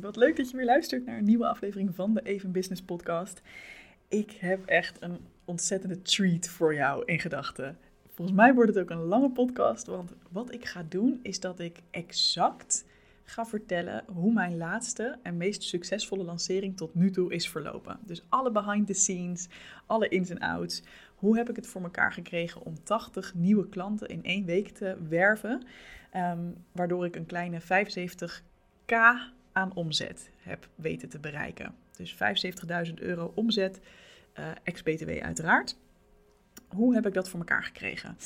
Wat leuk dat je weer luistert naar een nieuwe aflevering van de Even Business Podcast. Ik heb echt een ontzettende treat voor jou in gedachten. Volgens mij wordt het ook een lange podcast, want wat ik ga doen is dat ik exact ga vertellen hoe mijn laatste en meest succesvolle lancering tot nu toe is verlopen. Dus alle behind the scenes, alle ins en outs. Hoe heb ik het voor elkaar gekregen om 80 nieuwe klanten in één week te werven? Ehm, waardoor ik een kleine 75k aan omzet heb weten te bereiken. Dus 75.000 euro omzet, uh, ex-BTW uiteraard. Hoe heb ik dat voor elkaar gekregen?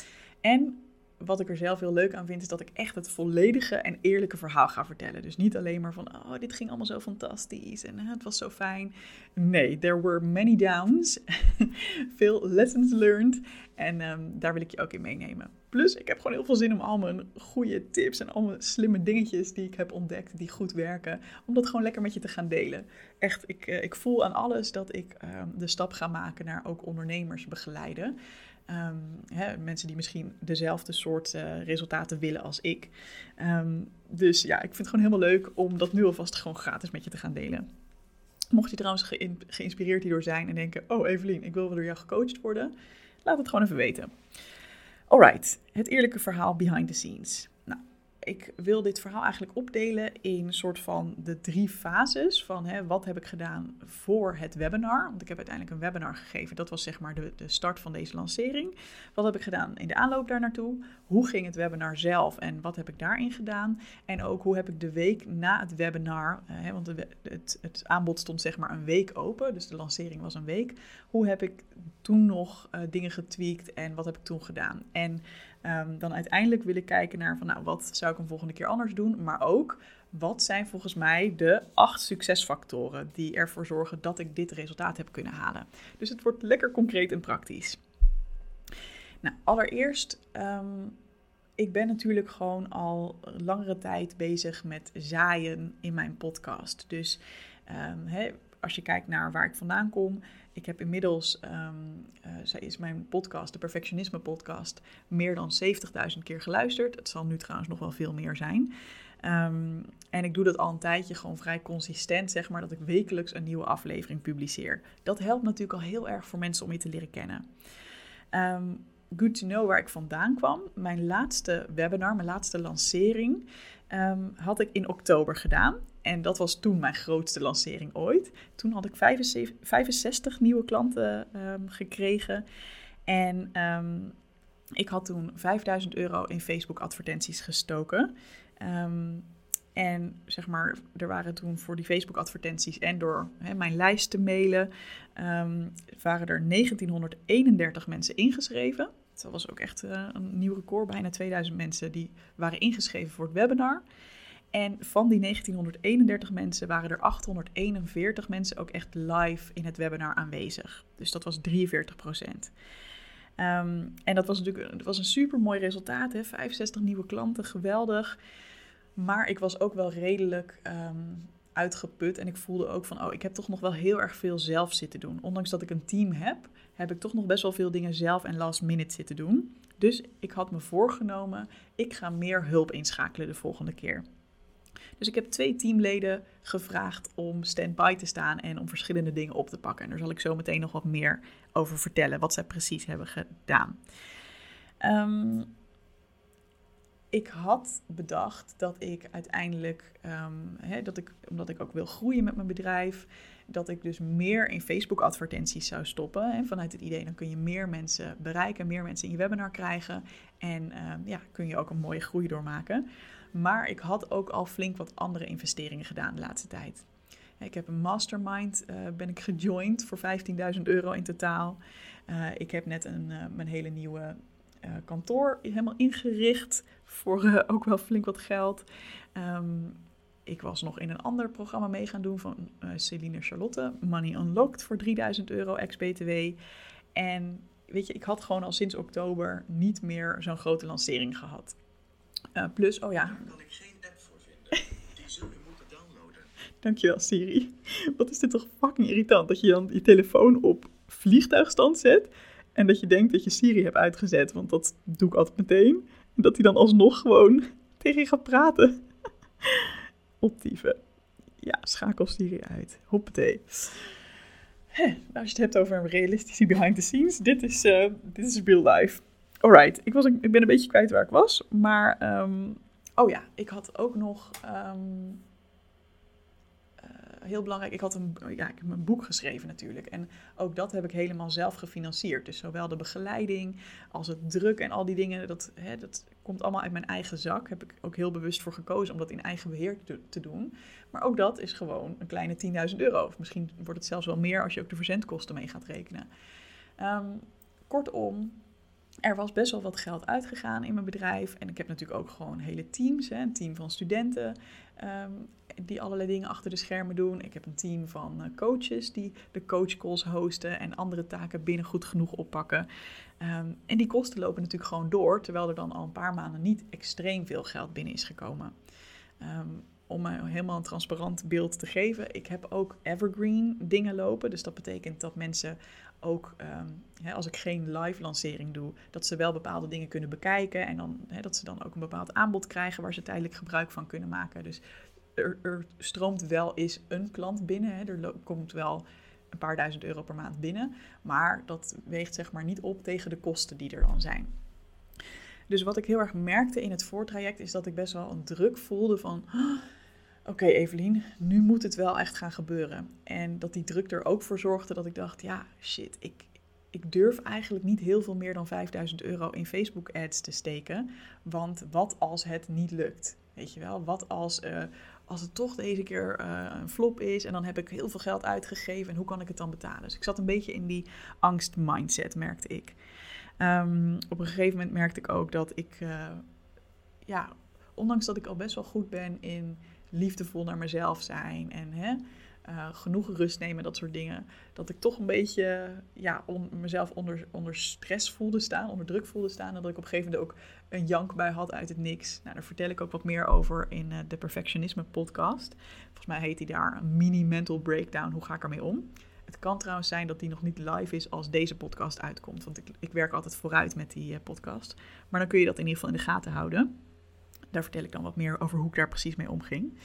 En wat ik er zelf heel leuk aan vind, is dat ik echt het volledige en eerlijke verhaal ga vertellen. Dus niet alleen maar van, oh, dit ging allemaal zo fantastisch en het was zo fijn. Nee, there were many downs, veel lessons learned en ehm, daar wil ik je ook in meenemen. Plus, ik heb gewoon heel veel zin om al mijn goede tips en al mijn slimme dingetjes die ik heb ontdekt, die goed werken, om dat gewoon lekker met je te gaan delen. Echt, ik, eh, ik voel aan alles dat ik ehm, de stap ga maken naar ook ondernemers begeleiden. Um, hè, mensen die misschien dezelfde soort uh, resultaten willen als ik. Um, dus ja, ik vind het gewoon helemaal leuk om dat nu alvast gewoon gratis met je te gaan delen. Mocht je trouwens ge geïnspireerd hierdoor zijn en denken: Oh, Evelien, ik wil wel door jou gecoacht worden, laat het gewoon even weten. Alright, het eerlijke verhaal behind the scenes ik wil dit verhaal eigenlijk opdelen in een soort van de drie fases van hè, wat heb ik gedaan voor het webinar. Want ik heb uiteindelijk een webinar gegeven. Dat was zeg maar de, de start van deze lancering. Wat heb ik gedaan in de aanloop daar naartoe? Hoe ging het webinar zelf en wat heb ik daarin gedaan? En ook hoe heb ik de week na het webinar, hè, want het, het, aanbod stond zeg maar een week open. Dus de lancering was een week. Hoe heb ik toen nog uh, dingen getweakt en wat heb ik toen gedaan? En Um, dan uiteindelijk wil ik kijken naar van, nou, wat zou ik een volgende keer anders doen? Maar ook, wat zijn volgens mij de acht succesfactoren die ervoor zorgen dat ik dit resultaat heb kunnen halen? Dus het wordt lekker concreet en praktisch. Nou, allereerst, um, ik ben natuurlijk gewoon al langere tijd bezig met zaaien in mijn podcast. Dus um, als je kijkt naar waar ik vandaan kom, ik heb inmiddels, um, zij is mijn podcast, de Perfectionisme podcast, meer dan 70.000 keer geluisterd. Het zal nu trouwens nog wel veel meer zijn. Um, en ik doe dat al een tijdje gewoon vrij consistent, zeg maar, dat ik wekelijks een nieuwe aflevering publiceer. Dat helpt natuurlijk al heel erg voor mensen om je te leren kennen. Um, good to know waar ik vandaan kwam. Mijn laatste webinar, mijn laatste lancering, had ik in oktober gedaan. En dat was toen mijn grootste lancering ooit. Toen had ik 65, 65 nieuwe klanten um, gekregen. En um, ik had toen 5000 euro in Facebook advertenties gestoken. Um, en zeg maar, er waren toen voor die Facebook advertenties en door hè, mijn lijst te mailen, waren er 1931 mensen ingeschreven. Dat was ook echt uh, een nieuw record. Bijna 2000 mensen die waren ingeschreven voor het webinar. En van die 1931 mensen waren er 841 mensen ook echt live in het webinar aanwezig. Dus dat was 43 procent. Um, en dat was natuurlijk dat was een super mooi resultaat. Hè? 65 nieuwe klanten, geweldig. Maar ik was ook wel redelijk um, uitgeput. En ik voelde ook van, oh, ik heb toch nog wel heel erg veel zelf zitten doen. Ondanks dat ik een team heb, heb ik toch nog best wel veel dingen zelf en last minute zitten doen. Dus ik had me voorgenomen, ik ga meer hulp inschakelen de volgende keer. Dus ik heb twee teamleden gevraagd om stand-by te staan en om verschillende dingen op te pakken. En daar zal ik zo meteen nog wat meer over vertellen, wat zij precies hebben gedaan. Um, ik had bedacht dat ik uiteindelijk, ehm, dat ik, omdat ik ook wil groeien met mijn bedrijf, dat ik dus meer in Facebook-advertenties zou stoppen. En vanuit het idee, dan kun je meer mensen bereiken, meer mensen in je webinar krijgen. En ehm, ja, kun je ook een mooie groei doormaken. Maar ik had ook al flink wat andere investeringen gedaan de laatste tijd. Ik heb een mastermind, uh, ben ik gejoind voor 15.000 euro in totaal. Uh, ik heb net een, uh, mijn hele nieuwe kantoor helemaal ingericht voor ook wel flink wat geld. Um, ik was nog in een ander programma mee gaan doen van Celine Charlotte, Money Unlocked voor 3000 euro ex-BTW. En weet je, ik had gewoon al sinds oktober niet meer zo'n grote lancering gehad. Plus, oh ja. Daar kan ik geen app voor vinden. Die zul je moeten downloaden. Dankjewel, Siri. Wat is dit toch fucking irritant dat je dan je telefoon op vliegtuigstand zet en dat je denkt dat je Siri hebt uitgezet, want dat doe ik altijd meteen. En dat hij dan alsnog gewoon tegen je gaat praten. Optieven. Ja, schakel Siri uit. Hoppatee. Als je het hebt over een realistische behind the scenes, dit is, uh, dit is real life. Alright, ik, was, ik ben een beetje kwijt waar ik was, maar... Um, oh ja, ik had ook nog... Um, heel belangrijk, ik had een, ja, ik heb een boek geschreven natuurlijk. En ook dat heb ik helemaal zelf gefinancierd. Dus zowel de begeleiding als het druk en al die dingen, dat, hè, dat komt allemaal uit mijn eigen zak. Heb ik ook heel bewust voor gekozen om dat in eigen beheer te, doen. Maar ook dat is gewoon een kleine 10.000 euro. Of misschien wordt het zelfs wel meer als je ook de verzendkosten mee gaat rekenen. Um, kortom, er was best wel wat geld uitgegaan in mijn bedrijf. En ik heb natuurlijk ook gewoon hele teams. Hè, een team van studenten. Um, die allerlei dingen achter de schermen doen. Ik heb een team van eh, coaches die de coachcalls hosten en andere taken binnen goed genoeg oppakken. Um, en die kosten lopen natuurlijk gewoon door, terwijl er dan al een paar maanden niet extreem veel geld binnen is gekomen. Um, om helemaal een transparant beeld te geven, ik heb ook evergreen dingen lopen. Dus dat betekent dat mensen ook, hè, als ik geen live lancering doe, dat ze wel bepaalde dingen kunnen bekijken. En dan, dat ze dan ook een bepaald aanbod krijgen waar ze tijdelijk gebruik van kunnen maken. Dus er, er stroomt wel eens een klant binnen. Er komt wel een paar duizend euro per maand binnen. Maar dat weegt zeg maar niet op tegen de kosten die er dan zijn. Dus wat ik heel erg merkte in het voortraject is dat ik best wel een druk voelde van... Oké okay, Evelien, nu moet het wel echt gaan gebeuren. En dat die druk er ook voor zorgde dat ik dacht, ja shit, ik, ik durf eigenlijk niet heel veel meer dan 5000 euro in Facebook ads te steken. Want wat als het niet lukt? Weet je wel, wat als, uh, als het toch deze keer uh, een flop is en dan heb ik heel veel geld uitgegeven en hoe kan ik het dan betalen? Dus ik zat een beetje in die angst-mindset, merkte ik. Um, op een gegeven moment merkte ik ook dat ik, uh, ja, ondanks dat ik al best wel goed ben in liefdevol naar mezelf zijn en hè, uh, genoeg rust nemen, dat soort dingen. Dat ik toch een beetje ja, mezelf onder, onder stress voelde staan, onder druk voelde staan. En dat ik op een gegeven moment ook een jank bij had uit het niks. Nou, daar vertel ik ook wat meer over in uh, de Perfectionisme podcast. Volgens mij heet die daar een mini mental breakdown. Hoe ga ik ermee om? Het kan trouwens zijn dat die nog niet live is als deze podcast uitkomt. Want ik, ik werk altijd vooruit met die uh, podcast. Maar dan kun je dat in ieder geval in de gaten houden. Daar vertel ik dan wat meer over hoe ik daar precies mee omging.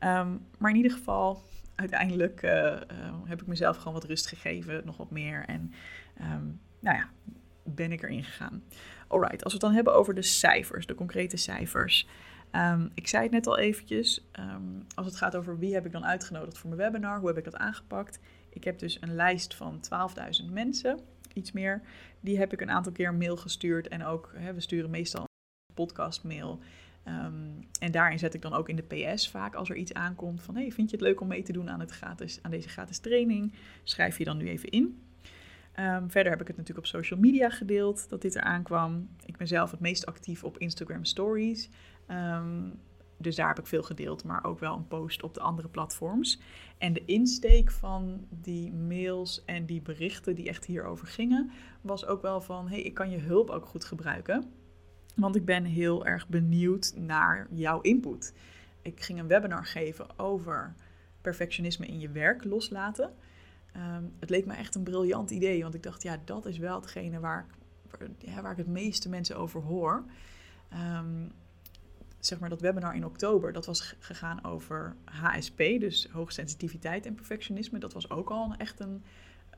Um, maar in ieder geval, uiteindelijk uh, uh, heb ik mezelf gewoon wat rust gegeven, nog wat meer. En um, nou ja, ben ik erin gegaan. Alright, als we het dan hebben over de cijfers, de concrete cijfers. Um, ik zei het net al eventjes, als het gaat over wie heb ik dan uitgenodigd voor mijn webinar, hoe heb ik dat aangepakt. Ik heb dus een lijst van 12.000 mensen, iets meer. Die heb ik een aantal keer mail gestuurd en ook, we sturen meestal een podcastmail. Um, en daarin zet ik dan ook in de PS vaak als er iets aankomt van hey, vind je het leuk om mee te doen aan, het gratis, aan deze gratis training? Schrijf je dan nu even in. Um, verder heb ik het natuurlijk op social media gedeeld dat dit eraan kwam. Ik ben zelf het meest actief op Instagram Stories. Um, dus daar heb ik veel gedeeld, maar ook wel een post op de andere platforms. En de insteek van die mails en die berichten die echt hierover gingen, was ook wel van: hey, ik kan je hulp ook goed gebruiken. Want ik ben heel erg benieuwd naar jouw input. Ik ging een webinar geven over perfectionisme in je werk loslaten. Um, het leek me echt een briljant idee, want ik dacht, ja, dat is wel hetgene waar ik, ja, waar ik het meeste mensen over hoor. Um, zeg maar dat webinar in oktober, dat was gegaan over HSP, dus hoogsensitiviteit en perfectionisme. Dat was ook al echt een,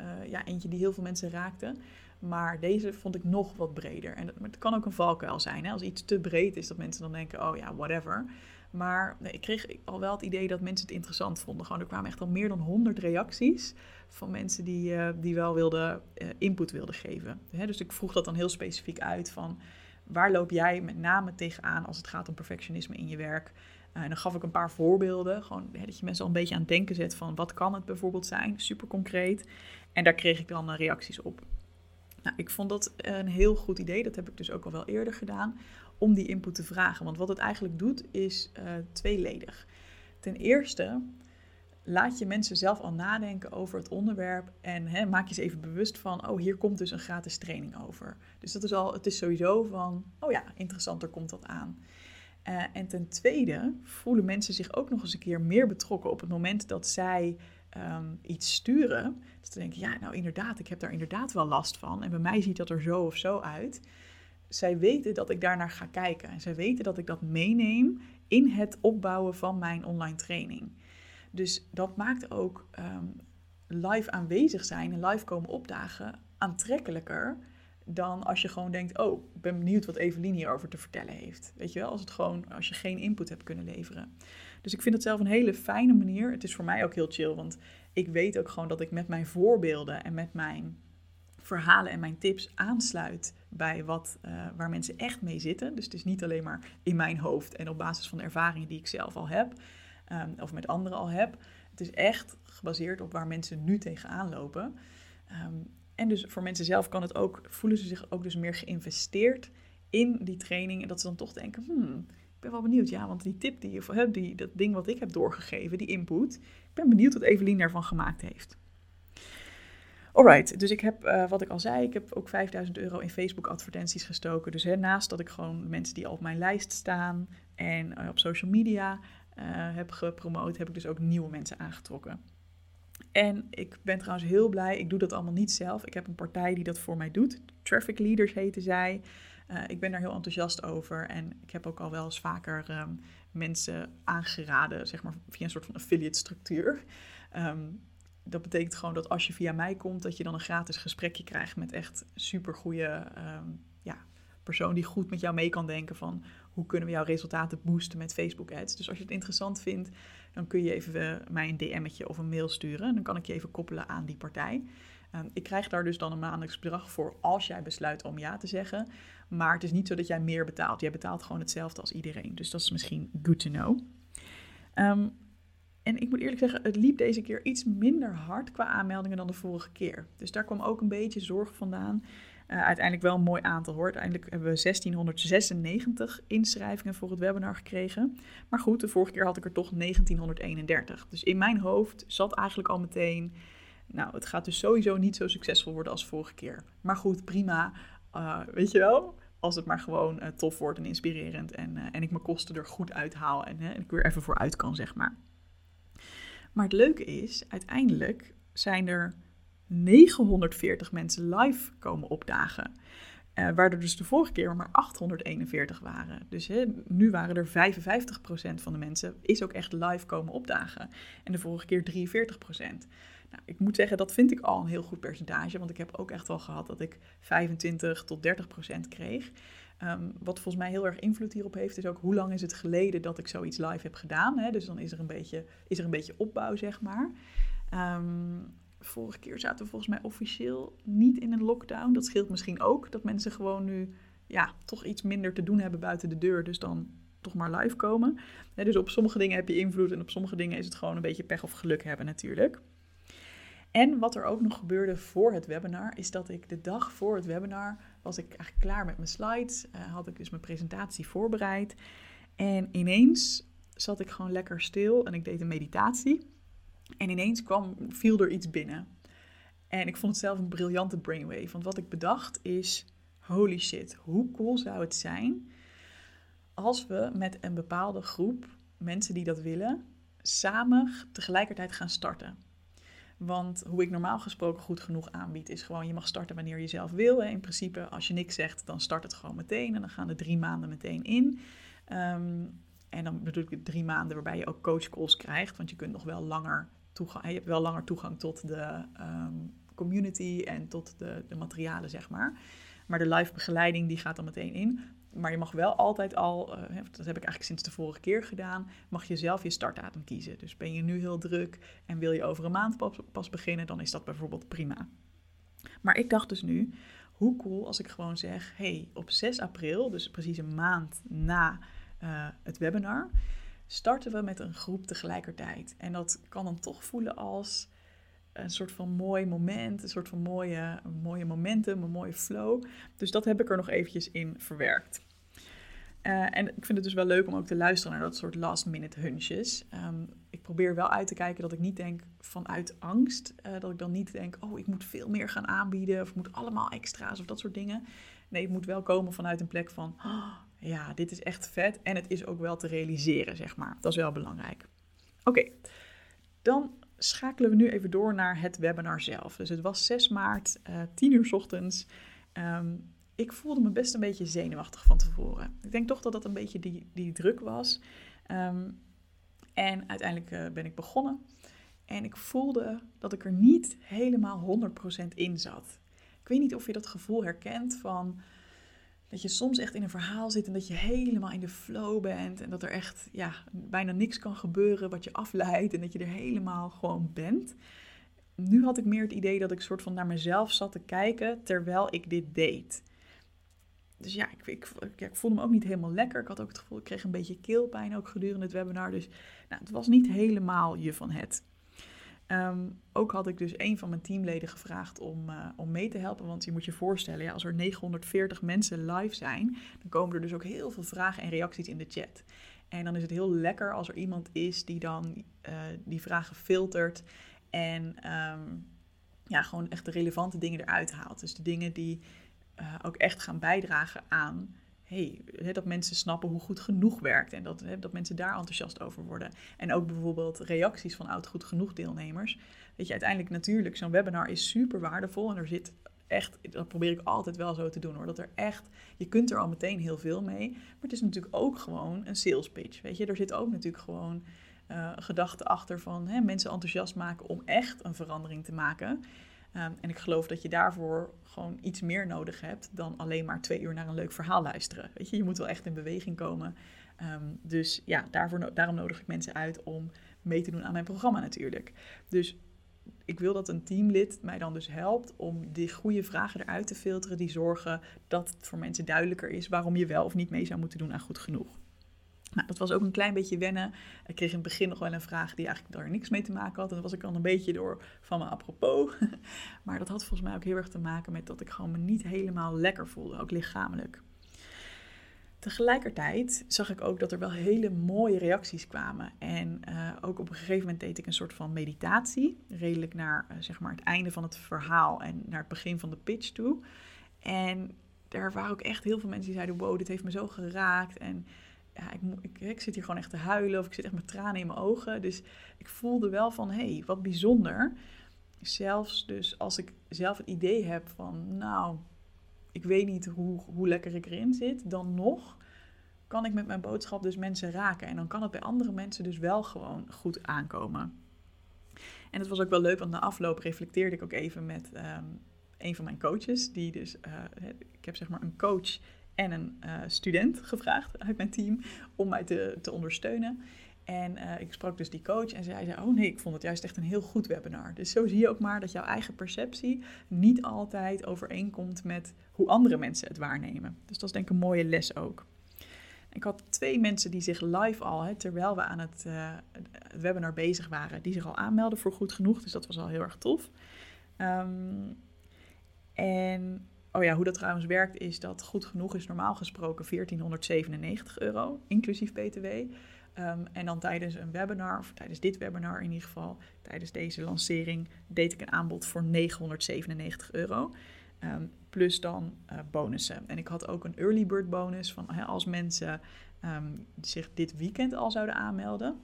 uh, ja, eentje die heel veel mensen raakte. Maar deze vond ik nog wat breder. En het kan ook een valkuil zijn. Hè? Als iets te breed is, dat mensen dan denken, oh ja, whatever. Maar nee, ik kreeg al wel het idee dat mensen het interessant vonden. Gewoon, er kwamen echt al meer dan 100 reacties van mensen die, uh, die wel wilden, uh, input wilden geven. Hè? Dus ik vroeg dat dan heel specifiek uit van... waar loop jij met name tegenaan als het gaat om perfectionisme in je werk? Uh, en dan gaf ik een paar voorbeelden. Gewoon hè, dat je mensen al een beetje aan het denken zet van... wat kan het bijvoorbeeld zijn? Super concreet. En daar kreeg ik dan reacties op. Nou, ik vond dat een heel goed idee. Dat heb ik dus ook al wel eerder gedaan. Om die input te vragen. Want wat het eigenlijk doet is uh, tweeledig. Ten eerste laat je mensen zelf al nadenken over het onderwerp. En hè, maak je ze even bewust van: oh, hier komt dus een gratis training over. Dus dat is al, het is sowieso van: oh ja, interessanter komt dat aan. Uh, en ten tweede voelen mensen zich ook nog eens een keer meer betrokken op het moment dat zij um, iets sturen. Dat ze denken, ja, nou inderdaad, ik heb daar inderdaad wel last van. En bij mij ziet dat er zo of zo uit. Zij weten dat ik daarnaar ga kijken. En zij weten dat ik dat meeneem in het opbouwen van mijn online training. Dus dat maakt ook um, live aanwezig zijn en live komen opdagen aantrekkelijker dan als je gewoon denkt, oh, ik ben benieuwd wat Evelien hierover te vertellen heeft. Weet je wel, als het gewoon, als je geen input hebt kunnen leveren. Dus ik vind het zelf een hele fijne manier. Het is voor mij ook heel chill, want ik weet ook gewoon dat ik met mijn voorbeelden en met mijn verhalen en mijn tips aansluit bij wat, uh, waar mensen echt mee zitten. Dus het is niet alleen maar in mijn hoofd en op basis van de ervaringen die ik zelf al heb, um, of met anderen al heb. Het is echt gebaseerd op waar mensen nu tegenaan lopen. Um, en dus voor mensen zelf kan het ook, voelen ze zich ook dus meer geïnvesteerd in die training. En dat ze dan toch denken, hmm, ik ben wel benieuwd. Ja, want die tip, die, of die, dat ding wat ik heb doorgegeven, die input. Ik ben benieuwd wat Evelien daarvan gemaakt heeft. Alright, dus ik heb, uh, wat ik al zei, ik heb ook 5000 euro in Facebook advertenties gestoken. Dus hè, naast dat ik gewoon mensen die al op mijn lijst staan en uh, op social media uh, heb gepromoot, heb ik dus ook nieuwe mensen aangetrokken. En ik ben trouwens heel blij, ik doe dat allemaal niet zelf. Ik heb een partij die dat voor mij doet. Traffic Leaders heten zij. Uh, ik ben daar heel enthousiast over en ik heb ook al wel eens vaker um, mensen aangeraden, zeg maar via een soort van affiliate structuur. Um, dat betekent gewoon dat als je via mij komt, dat je dan een gratis gesprekje krijgt met echt super goede um, ja, persoon die goed met jou mee kan denken van hoe kunnen we jouw resultaten boosten met Facebook ads. Dus als je het interessant vindt, dan kun je even uh, mij een DM'tje of een mail sturen. En dan kan ik je even koppelen aan die partij. Um, ik krijg daar dus dan een maandelijks bedrag voor als jij besluit om ja te zeggen. Maar het is niet zo dat jij meer betaalt. Jij betaalt gewoon hetzelfde als iedereen. Dus dat is misschien good to know. Um, en ik moet eerlijk zeggen, het liep deze keer iets minder hard qua aanmeldingen dan de vorige keer. Dus daar kwam ook een beetje zorg vandaan. Uh, uiteindelijk wel een mooi aantal hoor. Uiteindelijk hebben we 1696 inschrijvingen voor het webinar gekregen. Maar goed, de vorige keer had ik er toch 1931. Dus in mijn hoofd zat eigenlijk al meteen. Nou, het gaat dus sowieso niet zo succesvol worden als vorige keer. Maar goed, prima. Uh, weet je wel? Als het maar gewoon uh, tof wordt en inspirerend. En, en ik mijn kosten er goed uithaal. En, en ik weer even vooruit kan, zeg maar. Maar het leuke is, uiteindelijk zijn er 940 mensen live komen opdagen. Uh, waar er dus de vorige keer maar 841 waren. Dus nu waren er 55% van de mensen is ook echt live komen opdagen. En de vorige keer 43%. Nou, ik moet zeggen, dat vind ik al een heel goed percentage. Want ik heb ook echt wel gehad dat ik 25 tot 30% kreeg. Um, wat volgens mij heel erg invloed hierop heeft, is ook hoe lang is het geleden dat ik zoiets live heb gedaan. Hè? Dus dan is er, een beetje, is er een beetje opbouw, zeg maar. Um, vorige keer zaten we volgens mij officieel niet in een lockdown. Dat scheelt misschien ook dat mensen gewoon nu ja, toch iets minder te doen hebben buiten de deur. Dus dan toch maar live komen. dus op sommige dingen heb je invloed en op sommige dingen is het gewoon een beetje pech of geluk hebben natuurlijk. En wat er ook nog gebeurde voor het webinar, is dat ik de dag voor het webinar was ik eigenlijk klaar met mijn slides. Uh, had ik dus mijn presentatie voorbereid. En ineens zat ik gewoon lekker stil en ik deed een meditatie. En ineens kwam, viel er iets binnen. En ik vond het zelf een briljante brainwave. Want wat ik bedacht is: holy shit, hoe cool zou het zijn als we met een bepaalde groep mensen die dat willen, samen tegelijkertijd gaan starten. Want hoe ik normaal gesproken goed genoeg aanbied, is gewoon je mag starten wanneer je zelf wil. In principe, als je niks zegt, dan start het gewoon meteen. En dan gaan de drie maanden meteen in. Um, en dan bedoel ik drie maanden waarbij je ook coachcalls krijgt. Want je kunt nog wel langer toegang, je hebt wel langer toegang tot de um, community en tot de, de materialen, zeg maar. Maar de live begeleiding die gaat er meteen in. Maar je mag wel altijd al, uh, dat heb ik eigenlijk sinds de vorige keer gedaan, mag je zelf je startdatum kiezen. Dus ben je nu heel druk en wil je over een maand pas, beginnen, dan is dat bijvoorbeeld prima. Maar ik dacht dus nu, hoe cool als ik gewoon zeg, hey, op 6 april, dus precies een maand na uh, het webinar, starten we met een groep tegelijkertijd. En dat kan dan toch voelen als een soort van mooi moment, een soort van mooie, mooie momentum, een mooie flow. Dus dat heb ik er nog eventjes in verwerkt. Uh, en ik vind het dus wel leuk om ook te luisteren naar dat soort last minute hunches. Um, ik probeer wel uit te kijken dat ik niet denk vanuit angst. Uh, dat ik dan niet denk, oh, ik moet veel meer gaan aanbieden. Of ik moet allemaal extra's of dat soort dingen. Nee, het moet wel komen vanuit een plek van, oh, ja, dit is echt vet. En het is ook wel te realiseren, zeg maar. Dat is wel belangrijk. Oké, dan schakelen we nu even door naar het webinar zelf. Dus het was 6 maart, uh, 10 uur s ochtends. Um, ik voelde me best een beetje zenuwachtig van tevoren. Ik denk toch dat dat een beetje die, die druk was. Um, en uiteindelijk uh, ben ik begonnen. En ik voelde dat ik er niet helemaal 100% in zat. Ik weet niet of je dat gevoel herkent van dat je soms echt in een verhaal zit en dat je helemaal in de flow bent. En dat er echt ja, bijna niks kan gebeuren wat je afleidt en dat je er helemaal gewoon bent. Nu had ik meer het idee dat ik soort van naar mezelf zat te kijken terwijl ik dit deed. Dus ja, ik, ik, ik, voelde me ook niet helemaal lekker. Ik had ook het gevoel, ik kreeg een beetje keelpijn ook gedurende het webinar. Dus nou, het was niet helemaal je van het. Um, ook had ik dus een van mijn teamleden gevraagd om, uh, om mee te helpen. Want je moet je voorstellen, ja, als er 940 mensen live zijn, dan komen er dus ook heel veel vragen en reacties in de chat. En dan is het heel lekker als er iemand is die dan uh, die vragen filtert en um, ja, gewoon echt de relevante dingen eruit haalt. Dus de dingen die uh, ook echt gaan bijdragen aan hey, dat mensen snappen hoe goed genoeg werkt en dat, dat mensen daar enthousiast over worden. En ook bijvoorbeeld reacties van oud goed genoeg deelnemers. Weet je, uiteindelijk natuurlijk, zo'n webinar is super waardevol en er zit echt, dat probeer ik altijd wel zo te doen hoor, dat er echt, je kunt er al meteen heel veel mee, maar het is natuurlijk ook gewoon een sales pitch, weet je. Er zit ook natuurlijk gewoon uh, gedachte achter van hè, mensen enthousiast maken om echt een verandering te maken. Um, en ik geloof dat je daarvoor gewoon iets meer nodig hebt dan alleen maar twee uur naar een leuk verhaal luisteren. Weet je, je moet wel echt in beweging komen. Um, dus ja, daarvoor, daarom nodig ik mensen uit om mee te doen aan mijn programma natuurlijk. Dus ik wil dat een teamlid mij dan dus helpt om die goede vragen eruit te filteren, die zorgen dat het voor mensen duidelijker is waarom je wel of niet mee zou moeten doen aan goed genoeg. Nou, dat was ook een klein beetje wennen. Ik kreeg in het begin nog wel een vraag die eigenlijk daar niks mee te maken had. En dat was ik al een beetje door van me apropos. Maar dat had volgens mij ook heel erg te maken met dat ik gewoon me niet helemaal lekker voelde, ook lichamelijk. Tegelijkertijd zag ik ook dat er wel hele mooie reacties kwamen. En uh, ook op een gegeven moment deed ik een soort van meditatie. Redelijk naar uh, zeg maar het einde van het verhaal en naar het begin van de pitch toe. En daar waren ook echt heel veel mensen die zeiden: Wow, dit heeft me zo geraakt. En ja, ik, ik, zit hier gewoon echt te huilen of ik zit echt met tranen in mijn ogen. Dus ik voelde wel van, hé, hey, wat bijzonder. Zelfs dus als ik zelf het idee heb van, nou, ik weet niet hoe, hoe lekker ik erin zit, dan nog kan ik met mijn boodschap dus mensen raken. En dan kan het bij andere mensen dus wel gewoon goed aankomen. En het was ook wel leuk, want na afloop reflecteerde ik ook even met um, een van mijn coaches. Die dus, uh, ik heb zeg maar een coach en een uh, student gevraagd uit mijn team om mij te, te ondersteunen. En uh, ik sprak dus die coach en zij zei: Oh nee, ik vond het juist echt een heel goed webinar. Dus zo zie je ook maar dat jouw eigen perceptie niet altijd overeenkomt met hoe andere mensen het waarnemen. Dus dat is denk ik een mooie les ook. Ik had twee mensen die zich live al, hè, terwijl we aan het, het, webinar bezig waren, die zich al aanmelden voor goed genoeg. Dus dat was al heel erg tof. Um, en Oh ja, hoe dat trouwens werkt is dat goed genoeg is normaal gesproken 1497 euro, inclusief BTW. Um, en dan tijdens een webinar, of tijdens dit webinar in ieder geval, tijdens deze lancering, deed ik een aanbod voor 997 euro. Um, plus dan uh, bonussen. En ik had ook een early bird bonus van als mensen um, zich dit weekend al zouden aanmelden.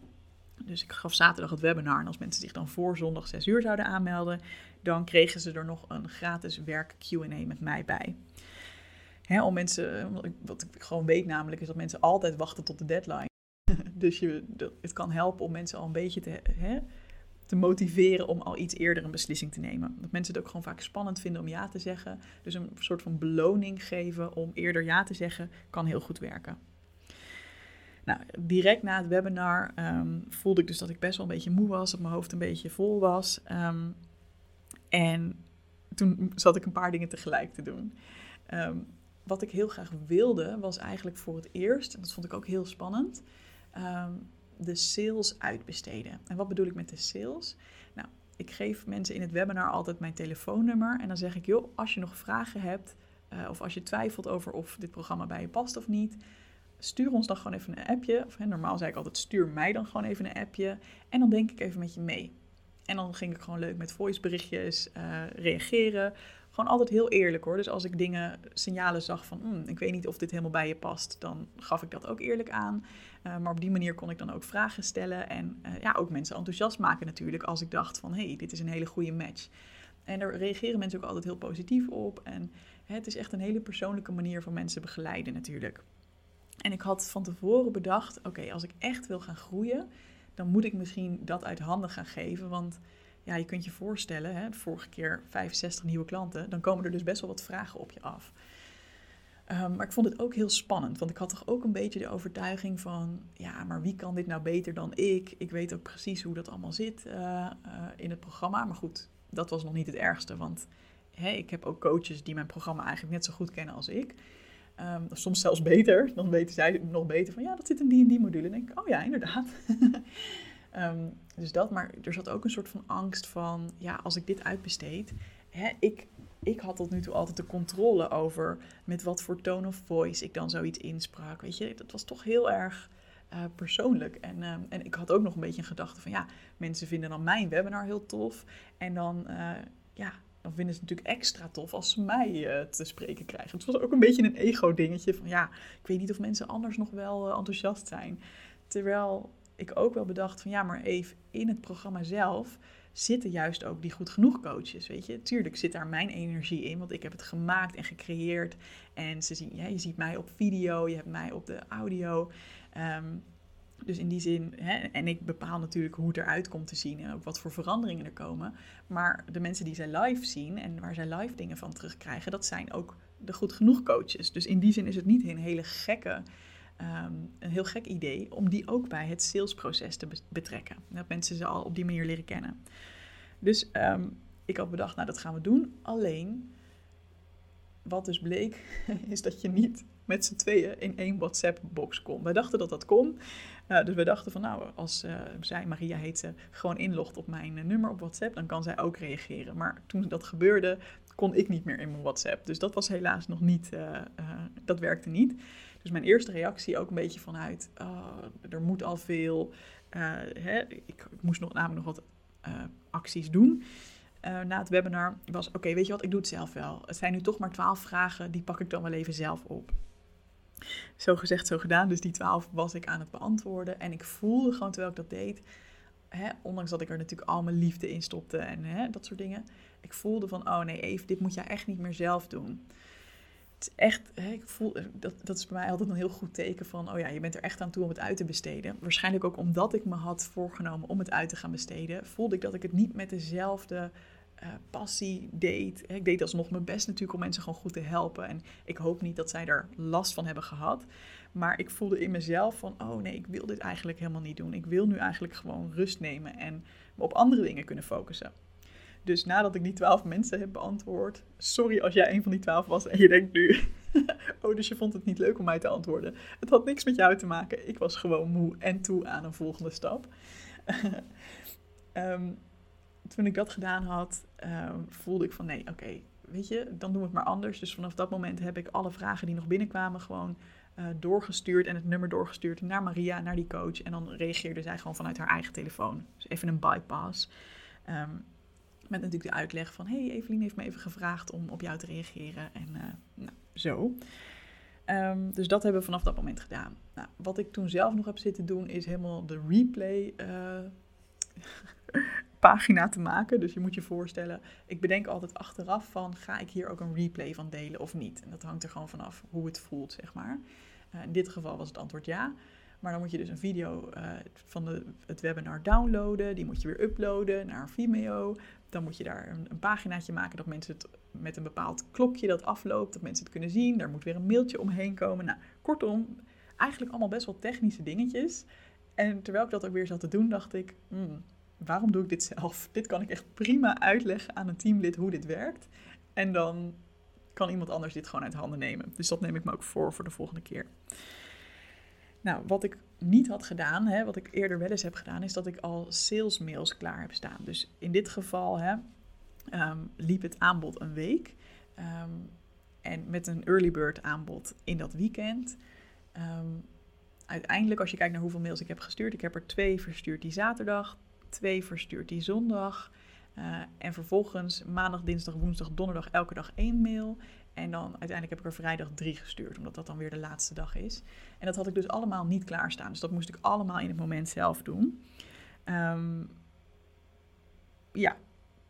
Dus ik gaf zaterdag het webinar en als mensen zich dan voor zondag 6 uur zouden aanmelden, dan kregen ze er nog een gratis werk Q&A met mij bij. Hè, om mensen, wat ik gewoon weet namelijk, is dat mensen altijd wachten tot de deadline. dus je, het kan helpen om mensen al een beetje te, hè, te motiveren om al iets eerder een beslissing te nemen. Dat mensen het ook gewoon vaak spannend vinden om ja te zeggen. Dus een soort van beloning geven om eerder ja te zeggen, kan heel goed werken. Nou, direct na het webinar ehm, voelde ik dus dat ik best wel een beetje moe was, dat mijn hoofd een beetje vol was. Ehm, en toen zat ik een paar dingen tegelijk te doen. Ehm, wat ik heel graag wilde, was eigenlijk voor het eerst, en dat vond ik ook heel spannend, de sales uitbesteden. En wat bedoel ik met de sales? Nou, ik geef mensen in het webinar altijd mijn telefoonnummer en dan zeg ik, joh, als je nog vragen hebt uh, of als je twijfelt over of dit programma bij je past of niet, stuur ons dan gewoon even een appje. Of, normaal zei ik altijd, stuur mij dan gewoon even een appje en dan denk ik even met je mee. En dan ging ik gewoon leuk met voiceberichtjes uh, reageren. Gewoon altijd heel eerlijk hoor. Dus als ik dingen, signalen zag van, hmm, ik weet niet of dit helemaal bij je past, dan gaf ik dat ook eerlijk aan. Uh, maar op die manier kon ik dan ook vragen stellen en uh, ja, ook mensen enthousiast maken natuurlijk als ik dacht van, hé, hey, dit is een hele goede match. En daar reageren mensen ook altijd heel positief op. En het is echt een hele persoonlijke manier van mensen begeleiden natuurlijk. En ik had van tevoren bedacht, oké, als ik echt wil gaan groeien, dan moet ik misschien dat uit handen gaan geven. Want ja, je kunt je voorstellen, hè, de vorige keer 65 nieuwe klanten, dan komen er dus best wel wat vragen op je af. Um, maar ik vond het ook heel spannend, want ik had toch ook een beetje de overtuiging van, ja, maar wie kan dit nou beter dan ik? Ik weet ook precies hoe dat allemaal zit uh, uh, in het programma. Maar goed, dat was nog niet het ergste, want ik heb ook coaches die mijn programma eigenlijk net zo goed kennen als ik. Of soms zelfs beter, dan weten zij nog beter van, ja, dat zit in die en die module. En denk ik, oh ja, inderdaad. um, dus dat, maar er zat ook een soort van angst van, ja, als ik dit uitbesteed, hè, ik ik had tot nu toe altijd de controle over met wat voor tone of voice ik dan zoiets insprak. Weet je, dat was toch heel erg uh, persoonlijk. En, uh, en ik had ook nog een beetje een gedachte van ja, mensen vinden dan mijn webinar heel tof. En dan, uh, ja, dan vinden ze het natuurlijk extra tof als ze mij te spreken krijgen. Het was ook een beetje een ego-dingetje van ja, ik weet niet of mensen anders nog wel enthousiast zijn. Terwijl ik ook wel bedacht van ja, maar even in het programma zelf zitten juist ook die goed genoeg coaches, weet je. Tuurlijk zit daar mijn energie in, want ik heb het gemaakt en gecreëerd. En ze zien, ja, je ziet mij op video, je hebt mij op de audio. Um, dus in die zin, hè, en ik bepaal natuurlijk hoe het eruit komt te zien en ook wat voor veranderingen er komen. Maar de mensen die zij live zien en waar zij live dingen van terugkrijgen, dat zijn ook de goed genoeg coaches. Dus in die zin is het niet een hele gekke um, een heel gek idee om die ook bij het salesproces te betrekken. Dat mensen ze al op die manier leren kennen. Dus um, ik had bedacht, nou dat gaan we doen. Alleen, wat dus bleek, is dat je niet met z'n tweeën in één WhatsApp-box kon. Wij dachten dat dat kon. Uh, dus we dachten van nou, als uh, zij, Maria heet ze, gewoon inlogt op mijn uh, nummer op WhatsApp, dan kan zij ook reageren. Maar toen dat gebeurde, kon ik niet meer in mijn WhatsApp. Dus dat was helaas nog niet, dat werkte niet. Dus mijn eerste reactie ook een beetje vanuit, oh, er moet al veel. Hè, ik, ik, moest nog, namelijk nog wat acties doen. Na het webinar was, oké, weet je wat, ik doe het zelf wel. Het zijn nu toch maar twaalf vragen, die pak ik dan wel even zelf op. Zo gezegd, zo gedaan. Dus die twaalf was ik aan het beantwoorden. En ik voelde gewoon, terwijl ik dat deed, hè, ondanks dat ik er natuurlijk al mijn liefde in stopte en hè, dat soort dingen. Ik voelde van, oh nee, even, dit moet jij echt niet meer zelf doen echt, hè, ik voel, eh, dat, dat is bij mij altijd een heel goed teken van, oh ja, je bent er echt aan toe om het uit te besteden. Waarschijnlijk ook omdat ik me had voorgenomen om het uit te gaan besteden, voelde ik dat ik het niet met dezelfde uh, passie deed. Ik deed alsnog mijn best natuurlijk om mensen gewoon goed te helpen. En ik hoop niet dat zij er last van hebben gehad. Maar ik voelde in mezelf van, oh nee, ik wil dit eigenlijk helemaal niet doen. Ik wil nu eigenlijk gewoon rust nemen en op andere dingen kunnen focussen. Dus nadat ik die twaalf mensen heb beantwoord, sorry als jij een van die twaalf was en je denkt nu, oh, dus je vond het niet leuk om mij te antwoorden. Het had niks met jou te maken. Ik was gewoon moe en toe aan een volgende stap. um, toen ik dat gedaan had, um, voelde ik van nee, oké, weet je, dan doen we het maar anders. Dus vanaf dat moment heb ik alle vragen die nog binnenkwamen gewoon uh, doorgestuurd en het nummer doorgestuurd naar Maria, naar die coach. En dan reageerde zij gewoon vanuit haar eigen telefoon. Dus even een bypass. Um, met natuurlijk de uitleg van: hey, Evelien heeft me even gevraagd om op jou te reageren. En uh, nou, zo. Um, dus dat hebben we vanaf dat moment gedaan. Nou, wat ik toen zelf nog heb zitten doen, is helemaal de replay uh, pagina te maken. Dus je moet je voorstellen, ik bedenk altijd achteraf van, ga ik hier ook een replay van delen of niet? En dat hangt er gewoon vanaf hoe het voelt, zeg maar. Uh, in dit geval was het antwoord ja. Maar dan moet je dus een video uh, van de, het webinar downloaden. Die moet je weer uploaden naar Vimeo. Dan moet je daar een, een paginaatje maken dat mensen het met een bepaald klokje dat afloopt, dat mensen het kunnen zien. Daar moet weer een mailtje omheen komen. Nou, kortom, eigenlijk allemaal best wel technische dingetjes. En terwijl ik dat ook weer zat te doen, dacht ik, hmm, waarom doe ik dit zelf? Dit kan ik echt prima uitleggen aan een teamlid hoe dit werkt. En dan kan iemand anders dit gewoon uit handen nemen. Dus dat neem ik me ook voor voor de volgende keer. Nou, wat ik niet had gedaan, hè, wat ik eerder wel eens heb gedaan, is dat ik al salesmails klaar heb staan. Dus in dit geval hè, ehm, liep het aanbod een week. Ehm, en met een early bird aanbod in dat weekend. Ehm, uiteindelijk, als je kijkt naar hoeveel mails ik heb gestuurd, ik heb er twee verstuurd die zaterdag, twee verstuurd die zondag. Uh, en vervolgens maandag, dinsdag, woensdag, donderdag elke dag één mail. En dan uiteindelijk heb ik er vrijdag drie gestuurd, omdat dat dan weer de laatste dag is. En dat had ik dus allemaal niet klaarstaan. Dus dat moest ik allemaal in het moment zelf doen. Um, ja,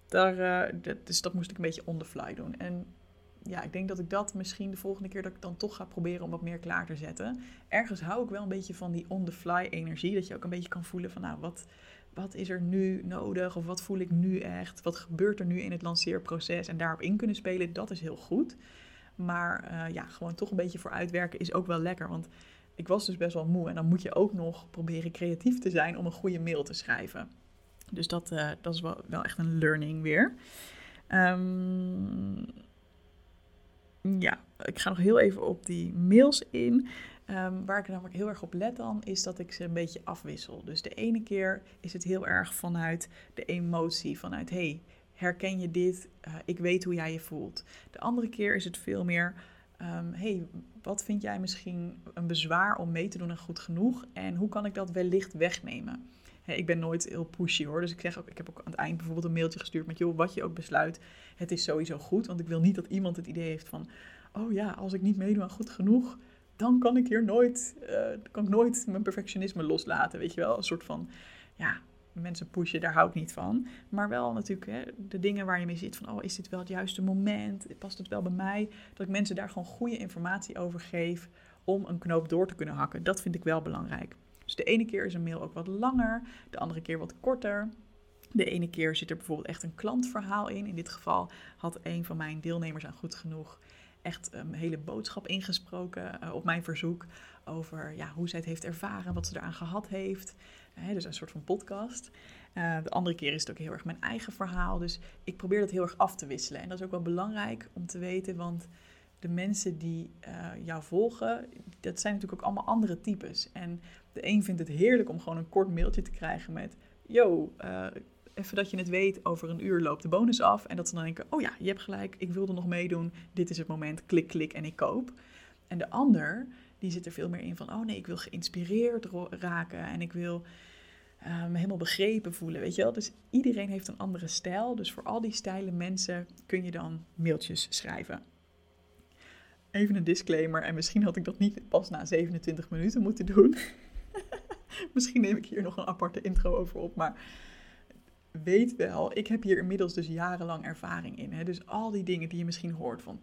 daar, uh, dat, dus dat moest ik een beetje on the fly doen. En ja, ik denk dat ik dat misschien de volgende keer dat ik dan toch ga proberen om wat meer klaar te zetten. Ergens hou ik wel een beetje van die on the fly energie. Dat je ook een beetje kan voelen van nou, wat, wat is er nu nodig? Of wat voel ik nu echt? Wat gebeurt er nu in het lanceerproces? En daarop in kunnen spelen, dat is heel goed. Maar uh, ja, gewoon toch een beetje voor uitwerken is ook wel lekker. Want ik was dus best wel moe. En dan moet je ook nog proberen creatief te zijn om een goede mail te schrijven. Dus dat, uh, dat is wel, echt een learning weer. Um, ja, ik ga nog heel even op die mails in. Um, waar ik namelijk heel erg op let dan, is dat ik ze een beetje afwissel. Dus de ene keer is het heel erg vanuit de emotie, vanuit hey, herken je dit? Uh, ik weet hoe jij je voelt. De andere keer is het veel meer, um, hey, wat vind jij misschien een bezwaar om mee te doen en goed genoeg? En hoe kan ik dat wellicht wegnemen? Ik ben nooit heel pushy hoor. Dus ik zeg ook, ik heb ook aan het eind bijvoorbeeld een mailtje gestuurd met joh, wat je ook besluit, het is sowieso goed. Want ik wil niet dat iemand het idee heeft van, oh ja, als ik niet meedoe aan goed genoeg, dan kan ik hier nooit, uh, kan ik nooit mijn perfectionisme loslaten. Weet je wel, een soort van, ja, mensen pushen, daar hou ik niet van. Maar wel natuurlijk hè, de dingen waar je mee zit van, oh, is dit wel het juiste moment? Past het wel bij mij? Dat ik mensen daar gewoon goede informatie over geef om een knoop door te kunnen hakken. Dat vind ik wel belangrijk. Dus de ene keer is een mail ook wat langer, de andere keer wat korter. De ene keer zit er bijvoorbeeld echt een klantverhaal in. In dit geval had een van mijn deelnemers aan Goed Genoeg echt een hele boodschap ingesproken uh, op mijn verzoek over ja, hoe zij het heeft ervaren, wat ze eraan gehad heeft. Dus een soort van podcast. Uh, de andere keer is het ook heel erg mijn eigen verhaal. Dus ik probeer dat heel erg af te wisselen. En dat is ook wel belangrijk om te weten, want de mensen die jou volgen, dat zijn natuurlijk ook allemaal andere types. En de een vindt het heerlijk om gewoon een kort mailtje te krijgen met: Yo, even dat je het weet, over een uur loopt de bonus af. En dat ze dan denken, oh ja, je hebt gelijk, ik wilde nog meedoen. Dit is het moment, klik, klik en ik koop. En de ander, die zit er veel meer in van, oh nee, ik wil geïnspireerd raken en ik wil uh, me helemaal begrepen voelen, weet je wel. Dus iedereen heeft een andere stijl. Dus voor al die stijlen mensen kun je dan mailtjes schrijven. Even een disclaimer, en misschien had ik dat niet pas na 27 minuten moeten doen. misschien neem ik hier nog een aparte intro over op, maar weet wel, ik heb hier inmiddels dus jarenlang ervaring in. Hè? Dus al die dingen die je misschien hoort van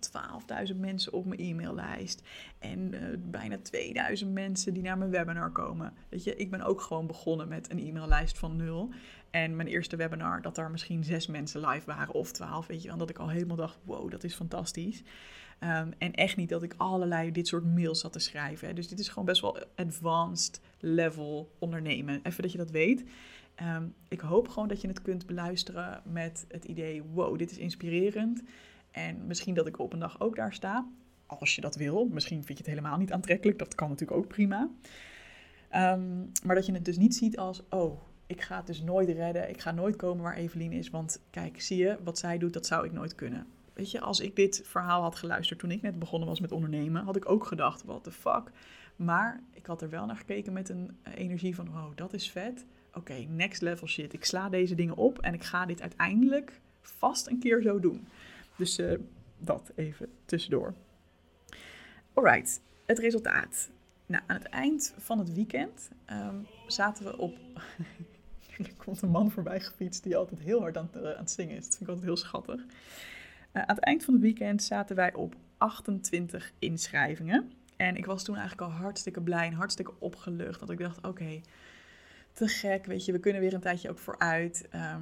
12.000 mensen op mijn e-maillijst en uh, bijna 2000 mensen die naar mijn webinar komen. Weet je, ik ben ook gewoon begonnen met een e-maillijst van nul. En mijn eerste webinar, dat daar misschien zes mensen live waren of twaalf, weet je, en dat ik al helemaal dacht, wow, dat is fantastisch. Um, en echt niet dat ik allerlei dit soort mails zat te schrijven. Hè. Dus dit is gewoon best wel advanced level ondernemen. Even dat je dat weet. Um, ik hoop gewoon dat je het kunt beluisteren met het idee: wow, dit is inspirerend. En misschien dat ik op een dag ook daar sta. Als je dat wil. Misschien vind je het helemaal niet aantrekkelijk. Dat kan natuurlijk ook prima. Um, maar dat je het dus niet ziet als: oh, ik ga het dus nooit redden. Ik ga nooit komen waar Evelien is. Want kijk, zie je, wat zij doet, dat zou ik nooit kunnen. Weet je, als ik dit verhaal had geluisterd toen ik net begonnen was met ondernemen, had ik ook gedacht: what the fuck. Maar ik had er wel naar gekeken met een energie van: wow, dat is vet oké, next level shit. Ik sla deze dingen op en ik ga dit uiteindelijk vast een keer zo doen. Dus uh, dat even tussendoor. Alright, het resultaat. Nou, aan het eind van het weekend um, zaten we op. er komt een man voorbij gefietst die altijd heel hard aan het, het zingen is. Dat vind ik altijd heel schattig. Uh, aan het eind van het weekend zaten wij op 28 inschrijvingen. En ik was toen eigenlijk al hartstikke blij en hartstikke opgelucht. Dat ik dacht, oké, te gek, weet je, we kunnen weer een tijdje ook vooruit. Ehm,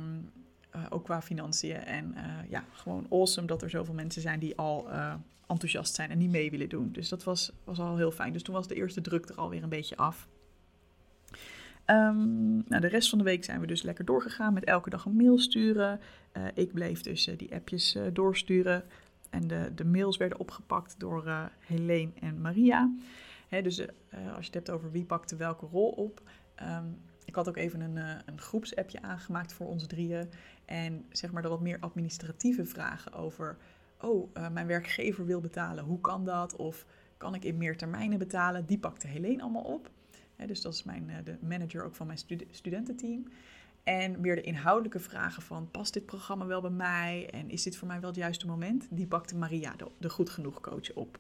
eh, ook qua financiën. En eh, ja, gewoon awesome dat er zoveel mensen zijn die al uh, enthousiast zijn en die mee willen doen. Dus dat was, was al heel fijn. Dus toen was de eerste druk er alweer een beetje af. Um, nou, de rest van de week zijn we dus lekker doorgegaan met elke dag een mail sturen. ik bleef dus die appjes doorsturen. En de, de mails werden opgepakt door Helene en Maria. Hè, dus als je het hebt over wie pakte welke rol op. Um, ik had ook even een, uh, een groepsappje aangemaakt voor ons drieën. En zeg maar de wat meer administratieve vragen over... Oh, mijn werkgever wil betalen, hoe kan dat? Of kan ik in meer termijnen betalen? Die pakte Helene allemaal op. Dus dat is mijn, de manager ook van mijn stud studententeam. En meer de inhoudelijke vragen van, past dit programma wel bij mij? En is dit voor mij wel het juiste moment? Die pakte Maria, de Goed Genoeg coach, op.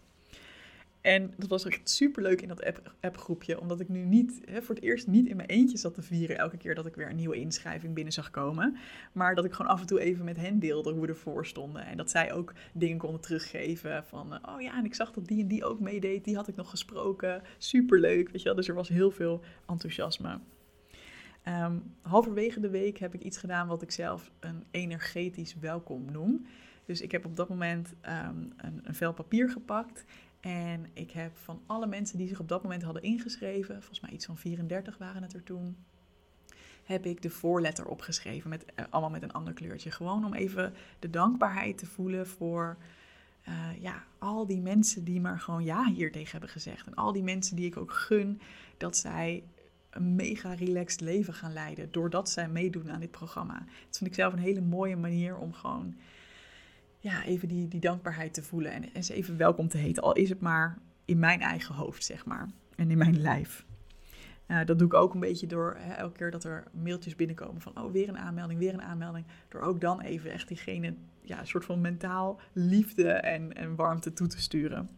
En dat was echt super leuk in dat app, appgroepje, omdat ik nu niet, hè, voor het eerst niet in mijn eentje zat te vieren elke keer dat ik weer een nieuwe inschrijving binnen zag komen. Maar dat ik gewoon af en toe even met hen deelde hoe we ervoor stonden. En dat zij ook dingen konden teruggeven van, eh, oh ja, en ik zag dat die en die ook meedeed, die had ik nog gesproken. Super leuk, weet je wel. Dus er was heel veel enthousiasme. Um, halverwege de week heb ik iets gedaan wat ik zelf een energetisch welkom noem. Dus ik heb op dat moment um, een, een vel papier gepakt. En ik heb van alle mensen die zich op dat moment hadden ingeschreven, volgens mij iets van 34 waren het er toen, heb ik de voorletter opgeschreven, met, uh, allemaal met een ander kleurtje. Gewoon om even de dankbaarheid te voelen voor uh, ja, al die mensen die maar gewoon ja hier tegen hebben gezegd. En al die mensen die ik ook gun dat zij een mega relaxed leven gaan leiden. Doordat zij meedoen aan dit programma. Dat vind ik zelf een hele mooie manier om gewoon ja, even die, die dankbaarheid te voelen. En, ze even welkom te heten. Al is het maar in mijn eigen hoofd, zeg maar. En in mijn lijf. Dat doe ik ook een beetje door hè, elke keer dat er mailtjes binnenkomen van oh, weer een aanmelding, weer een aanmelding. Door ook dan even echt diegene ja, een soort van mentaal liefde en, en warmte toe te sturen.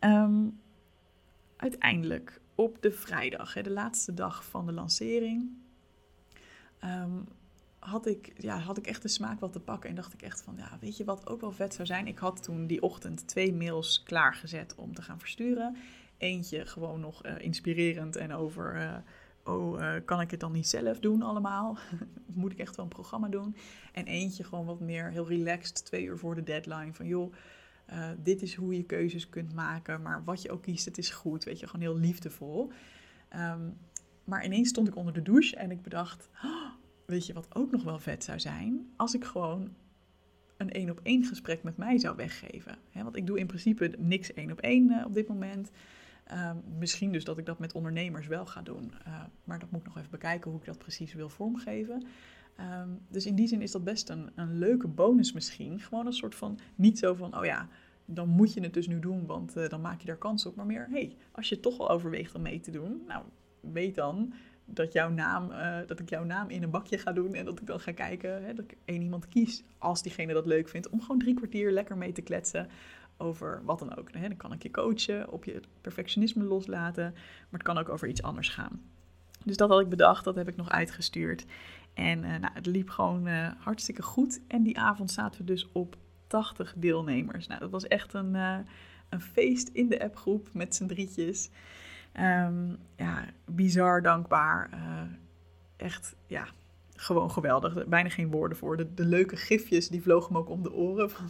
Um, uiteindelijk op de vrijdag, hè, de laatste dag van de lancering, um, had, ik, ja, had ik echt de smaak wat te pakken. En dacht ik echt van, ja, weet je wat ook wel vet zou zijn? Ik had toen die ochtend twee mails klaargezet om te gaan versturen. Eentje gewoon nog uh, inspirerend en over, uh, oh, uh, kan ik het dan niet zelf doen allemaal? Moet ik echt wel een programma doen? En eentje gewoon wat meer heel relaxed, twee uur voor de deadline. Van joh, dit is hoe je keuzes kunt maken, maar wat je ook kiest, het is goed. Weet je, gewoon heel liefdevol. Um, maar ineens stond ik onder de douche en ik bedacht, weet je wat ook nog wel vet zou zijn? Als ik gewoon een één op één gesprek met mij zou weggeven. Want ik doe in principe niks één op één op dit moment. Uh, misschien dus dat ik dat met ondernemers wel ga doen. Uh, maar dat moet ik nog even bekijken hoe ik dat precies wil vormgeven. Um, dus in die zin is dat best een, een leuke bonus misschien. Gewoon een soort van, niet zo van, oh ja, dan moet je het dus nu doen, want uh, dan maak je daar kans op. Maar meer, hey, als je toch al overweegt om mee te doen, nou, weet dan dat, jouw naam, uh, dat ik jouw naam in een bakje ga doen en dat ik dan ga kijken, hè, dat ik één iemand kies, als diegene dat leuk vindt, om gewoon drie kwartier lekker mee te kletsen over wat dan ook. Hè. Dan kan ik je coachen, op je perfectionisme loslaten, maar het kan ook over iets anders gaan. Dus dat had ik bedacht, dat heb ik nog uitgestuurd. En uh, nou, het liep gewoon uh, hartstikke goed. En die avond zaten we dus op 80 deelnemers. Nou, dat was echt een, een feest in de appgroep met z'n drietjes. Um, ja, bizar dankbaar. echt, ja, gewoon geweldig. Bijna geen woorden voor. De, leuke gifjes, die vlogen me ook om de oren. Van,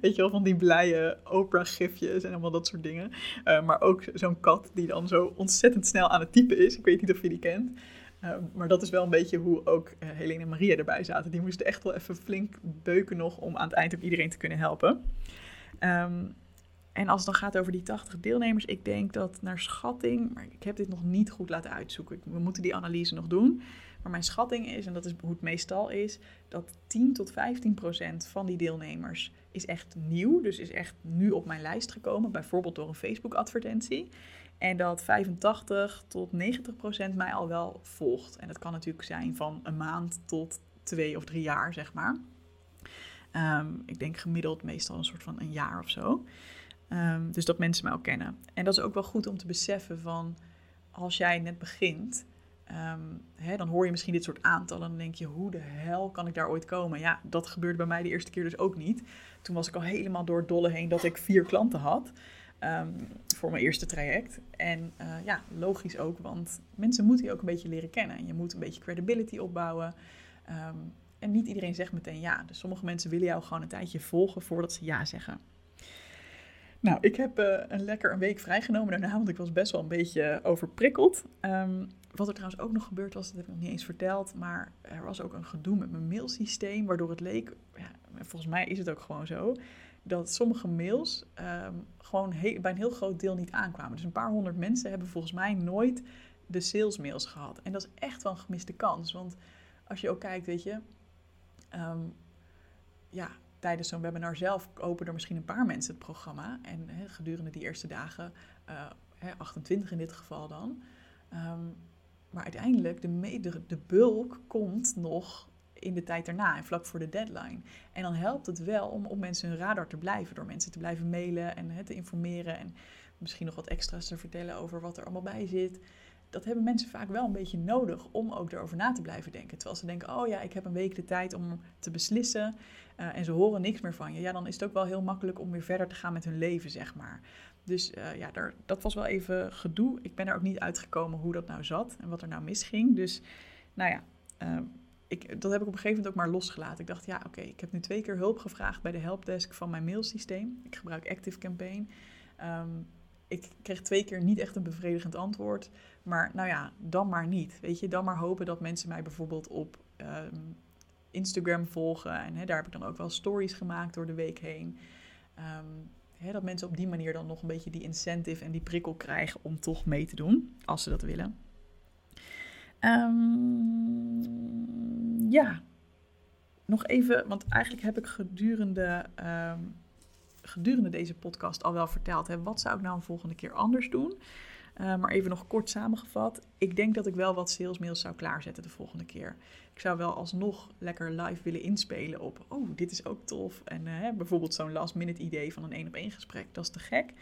Weet je wel, van die blije Oprah-gifjes en allemaal dat soort dingen. Uh, maar ook zo'n kat die dan zo ontzettend snel aan het typen is. Ik weet niet of je die kent. Uh, maar dat is wel een beetje hoe ook uh, Helene en Maria erbij zaten. Die moesten echt wel even flink beuken nog om aan het eind ook iedereen te kunnen helpen. Um, en als het dan gaat over die 80 deelnemers, ik denk dat naar schatting, maar ik heb dit nog niet goed laten uitzoeken. We moeten die analyse nog doen. Maar mijn schatting is, en dat is hoe het meestal is, dat 10 tot 15 procent van die deelnemers is echt nieuw. Dus is echt nu op mijn lijst gekomen, bijvoorbeeld door een Facebook-advertentie. En dat 85 tot 90 procent mij al wel volgt. En dat kan natuurlijk zijn van een maand tot twee of drie jaar, zeg maar. Um, ik denk gemiddeld meestal een soort van een jaar of zo. Um, dus dat mensen mij al kennen. En dat is ook wel goed om te beseffen van als jij net begint, um, hè, dan hoor je misschien dit soort aantallen en dan denk je, hoe de hel kan ik daar ooit komen? Ja, dat gebeurde bij mij de eerste keer dus ook niet. Toen was ik al helemaal door het dolle heen dat ik vier klanten had. ehm, voor mijn eerste traject. En eh, ja, logisch ook, want mensen moeten je ook een beetje leren kennen. En je moet een beetje credibility opbouwen. Ehm, en niet iedereen zegt meteen ja. Dus sommige mensen willen jou gewoon een tijdje volgen voordat ze ja zeggen. Nou, ik heb uh, een lekker een week vrijgenomen daarna, want ik was best wel een beetje overprikkeld. Um, wat er trouwens ook nog gebeurd was, dat heb ik nog niet eens verteld, maar er was ook een gedoe met mijn mailsysteem, waardoor het leek, ja, volgens mij is het ook gewoon zo, dat sommige mails um, gewoon bij een heel groot deel niet aankwamen. Dus een paar honderd mensen hebben volgens mij nooit de salesmails gehad. En dat is echt wel een gemiste kans, want als je ook kijkt, weet je, um, ja, tijdens zo'n webinar zelf openen er misschien een paar mensen het programma. En gedurende die eerste dagen, uh, he, 28 in dit geval dan. Um, maar uiteindelijk, de, de, de bulk komt nog in de tijd daarna en vlak voor de deadline. En dan helpt het wel om op mensen hun radar te blijven. Door mensen te blijven mailen en te informeren. En misschien nog wat extra's te vertellen over wat er allemaal bij zit dat hebben mensen vaak wel een beetje nodig om ook erover na te blijven denken. Terwijl ze denken, oh ja, ik heb een week de tijd om te beslissen uh, en ze horen niks meer van je. Ja, dan is het ook wel heel makkelijk om weer verder te gaan met hun leven, zeg maar. Dus uh, ja, daar, dat was wel even gedoe. Ik ben er ook niet uitgekomen hoe dat nou zat en wat er nou misging. Dus nou ja, uh, ik, dat heb ik op een gegeven moment ook maar losgelaten. Ik dacht, ja, oké, ik heb nu twee keer hulp gevraagd bij de helpdesk van mijn mailsysteem. Ik gebruik Active Campaign. Um, ik kreeg twee keer niet echt een bevredigend antwoord. Maar nou ja, dan maar niet. Weet je, dan maar hopen dat mensen mij bijvoorbeeld op um, Instagram volgen. En hè, daar heb ik dan ook wel stories gemaakt door de week heen. Um, hè, dat mensen op die manier dan nog een beetje die incentive en die prikkel krijgen om toch mee te doen, als ze dat willen. Um, ja, nog even, want eigenlijk heb ik gedurende gedurende deze podcast al wel verteld. Hè, wat zou ik nou een volgende keer anders doen? Maar even nog kort samengevat. Ik denk dat ik wel wat salesmails zou klaarzetten de volgende keer. Ik zou wel alsnog lekker live willen inspelen op... oh, dit is ook tof. En uh, bijvoorbeeld zo'n last minute idee van een één op één gesprek. Dat is te gek.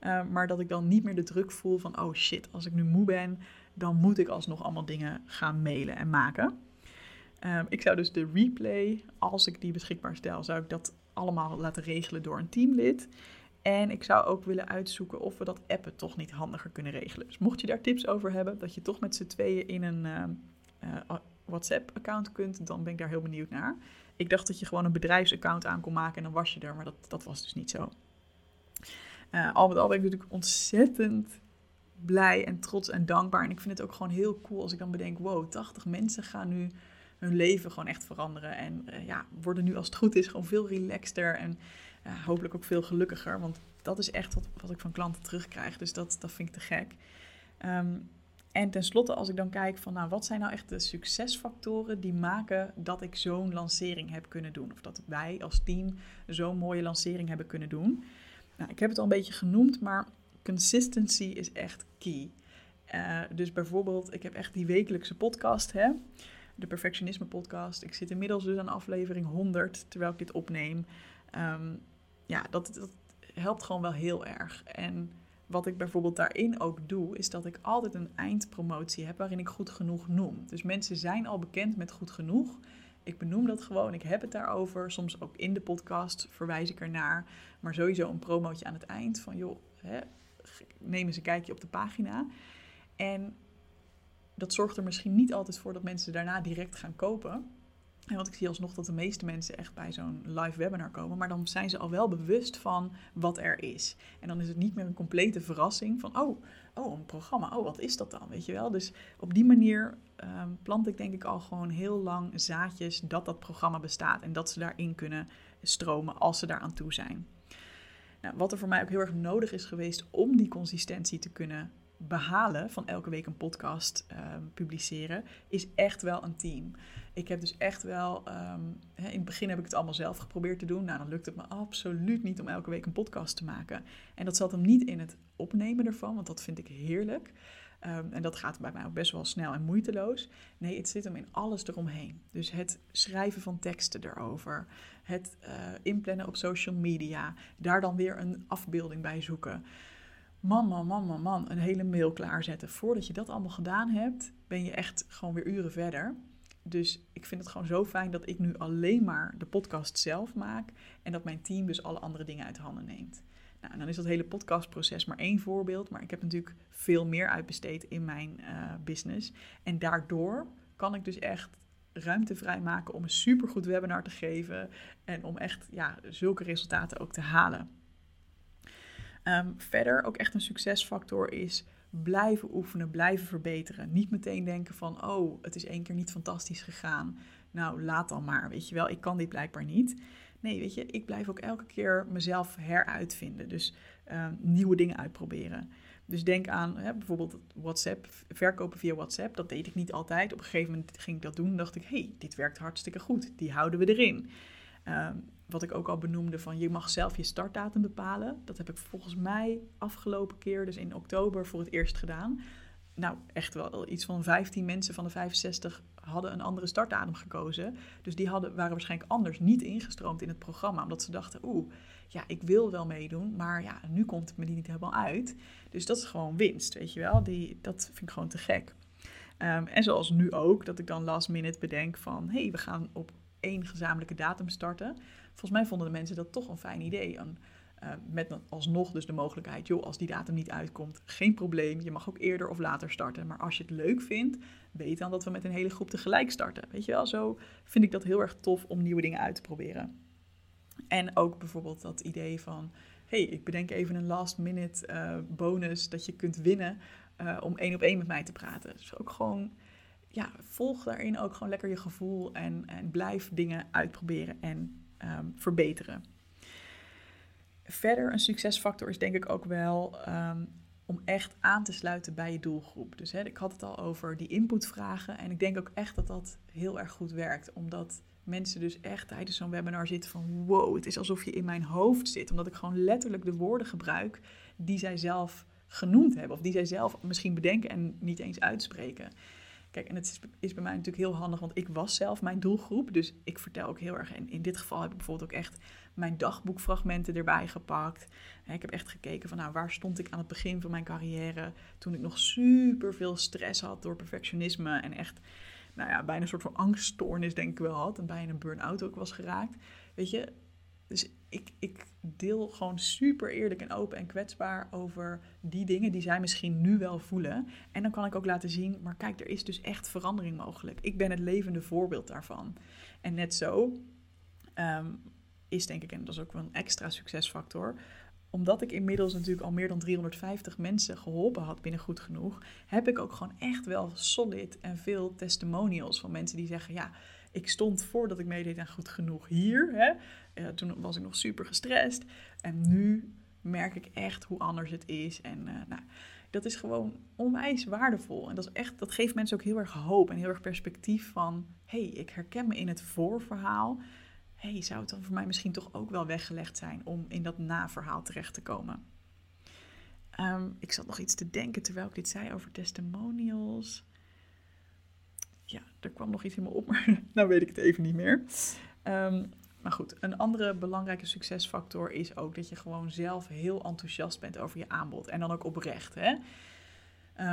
Uh, maar dat ik dan niet meer de druk voel van... oh shit, als ik nu moe ben... dan moet ik alsnog allemaal dingen gaan mailen en maken. ik zou dus de replay, als ik die beschikbaar stel... zou ik dat allemaal laten regelen door een teamlid. En ik zou ook willen uitzoeken of we dat appen toch niet handiger kunnen regelen. Dus mocht je daar tips over hebben, dat je toch met z'n tweeën in een uh, uh, WhatsApp-account kunt, dan ben ik daar heel benieuwd naar. Ik dacht dat je gewoon een bedrijfsaccount aan kon maken en dan was je er, maar dat, dat was dus niet zo. Uh, al met al ben ik natuurlijk ontzettend blij en trots en dankbaar. En ik vind het ook gewoon heel cool als ik dan bedenk, wow, 80 mensen gaan nu hun leven gewoon echt veranderen. En uh, ja, worden nu als het goed is gewoon veel relaxter en uh, hopelijk ook veel gelukkiger. Want dat is echt wat, wat ik van klanten terugkrijg. Dus dat, dat vind ik te gek. Um, en tenslotte, als ik dan kijk van, nou, wat zijn nou echt de succesfactoren die maken dat ik zo'n lancering heb kunnen doen? Of dat wij als team zo'n mooie lancering hebben kunnen doen? Nou, ik heb het al een beetje genoemd, maar consistency is echt key. Uh, dus bijvoorbeeld, ik heb echt die wekelijkse podcast, hè de Perfectionisme podcast. Ik zit inmiddels dus aan aflevering 100 terwijl ik dit opneem. Um, ja, dat, dat helpt gewoon wel heel erg. En wat ik bijvoorbeeld daarin ook doe, is dat ik altijd een eindpromotie heb waarin ik goed genoeg noem. Dus mensen zijn al bekend met goed genoeg. Ik benoem dat gewoon, ik heb het daarover. Soms ook in de podcast verwijs ik ernaar. Maar sowieso een promootje aan het eind van, joh, hè, neem eens een kijkje op de pagina. En dat zorgt er misschien niet altijd voor dat mensen daarna direct gaan kopen. Want ik zie alsnog dat de meeste mensen echt bij zo'n live webinar komen. Maar dan zijn ze al wel bewust van wat er is. En dan is het niet meer een complete verrassing van, oh, oh een programma, oh, wat is dat dan, weet je wel. Dus op die manier um, plant ik denk ik al gewoon heel lang zaadjes dat dat programma bestaat. En dat ze daarin kunnen stromen als ze daar aan toe zijn. Nou, wat er voor mij ook heel erg nodig is geweest om die consistentie te kunnen behalen van elke week een podcast um, publiceren, is echt wel een team. Ik heb dus echt wel, um, in het begin heb ik het allemaal zelf geprobeerd te doen. Nou, dan lukt het me absoluut niet om elke week een podcast te maken. En dat zat hem niet in het opnemen ervan, want dat vind ik heerlijk. Um, en dat gaat bij mij ook best wel snel en moeiteloos. Nee, het zit hem in alles eromheen. Dus het schrijven van teksten erover, het uh, inplannen op social media, daar dan weer een afbeelding bij zoeken man, man, man, man, man, een hele mail klaarzetten. Voordat je dat allemaal gedaan hebt, ben je echt gewoon weer uren verder. Dus ik vind het gewoon zo fijn dat ik nu alleen maar de podcast zelf maak en dat mijn team dus alle andere dingen uit handen neemt. Nou, dan is dat hele podcastproces maar één voorbeeld. Maar ik heb natuurlijk veel meer uitbesteed in mijn uh, business. En daardoor kan ik dus echt ruimte vrijmaken om een supergoed webinar te geven. En om echt ja, zulke resultaten ook te halen. Um, verder ook echt een succesfactor is blijven oefenen, blijven verbeteren. Niet meteen denken van, oh, het is één keer niet fantastisch gegaan. Nou, laat dan maar, weet je wel, ik kan dit blijkbaar niet. Nee, weet je, ik blijf ook elke keer mezelf heruitvinden. Dus uh, nieuwe dingen uitproberen. Dus denk aan hè, bijvoorbeeld WhatsApp, verkopen via WhatsApp. Dat deed ik niet altijd. Op een gegeven moment ging ik dat doen en dacht ik, hey, dit werkt hartstikke goed. Die houden we erin. Um, wat ik ook al benoemde, van je mag zelf je startdatum bepalen. Dat heb ik volgens mij afgelopen keer, dus in oktober, voor het eerst gedaan. Nou, echt wel iets van 15 mensen van de 65 hadden een andere startdatum gekozen. Dus die hadden, waren waarschijnlijk anders niet ingestroomd in het programma. Omdat ze dachten, oeh, ja, ik wil wel meedoen, maar ja, nu komt het me niet helemaal uit. Dus dat is gewoon winst, weet je wel. Die, dat vind ik gewoon te gek. Um, en zoals nu ook, dat ik dan last minute bedenk van... hé, hey, we gaan op één gezamenlijke datum starten. Volgens mij vonden de mensen dat toch een fijn idee. En, uh, met alsnog dus de mogelijkheid, joh, als die datum niet uitkomt, geen probleem. Je mag ook eerder of later starten. Maar als je het leuk vindt, weet dan dat we met een hele groep tegelijk starten. Weet je wel, zo vind ik dat heel erg tof om nieuwe dingen uit te proberen. En ook bijvoorbeeld dat idee van, hey, ik bedenk even een last minute uh, bonus dat je kunt winnen uh, om één op één met mij te praten. Dus ook gewoon ja, volg daarin ook gewoon lekker je gevoel en, en blijf dingen uitproberen en um, verbeteren. Verder, een succesfactor is denk ik ook wel um, om echt aan te sluiten bij je doelgroep. Dus hè, ik had het al over die inputvragen en ik denk ook echt dat dat heel erg goed werkt, omdat mensen dus echt tijdens zo'n webinar zitten van wow, het is alsof je in mijn hoofd zit, omdat ik gewoon letterlijk de woorden gebruik die zij zelf genoemd hebben of die zij zelf misschien bedenken en niet eens uitspreken. Kijk, en het is, is, bij mij natuurlijk heel handig, want ik was zelf mijn doelgroep. Dus ik vertel ook heel erg. En in dit geval heb ik bijvoorbeeld ook echt mijn dagboekfragmenten erbij gepakt. Ik heb echt gekeken van, nou, waar stond ik aan het begin van mijn carrière? Toen ik nog super veel stress had door perfectionisme en echt, nou ja, bijna een soort van angststoornis denk ik wel had. En bijna een burn-out ook was geraakt. Weet je, dus ik, ik deel gewoon super eerlijk en open en kwetsbaar over die dingen die zij misschien nu wel voelen. En dan kan ik ook laten zien, maar kijk, er is dus echt verandering mogelijk. Ik ben het levende voorbeeld daarvan. En net zo um, is denk ik, en dat is ook wel een extra succesfactor, omdat ik inmiddels natuurlijk al meer dan 350 mensen geholpen had binnen Goed Genoeg, heb ik ook gewoon echt wel solid en veel testimonials van mensen die zeggen, ja, ik stond voordat ik meedeed aan Goed Genoeg hier. Hè? Uh, toen was ik nog super gestrest. En nu merk ik echt hoe anders het is. En uh, nou, dat is gewoon onwijs waardevol. En dat, is echt, dat geeft mensen ook heel erg hoop en heel erg perspectief van... hey, ik herken me in het voorverhaal. hey, zou het dan voor mij misschien toch ook wel weggelegd zijn... om in dat naverhaal terecht te komen? Um, ik zat nog iets te denken terwijl ik dit zei over testimonials ja, er kwam nog iets in me op, maar nou weet ik het even niet meer. Um, maar goed, een andere belangrijke succesfactor is ook dat je gewoon zelf heel enthousiast bent over je aanbod. En dan ook oprecht. Hè?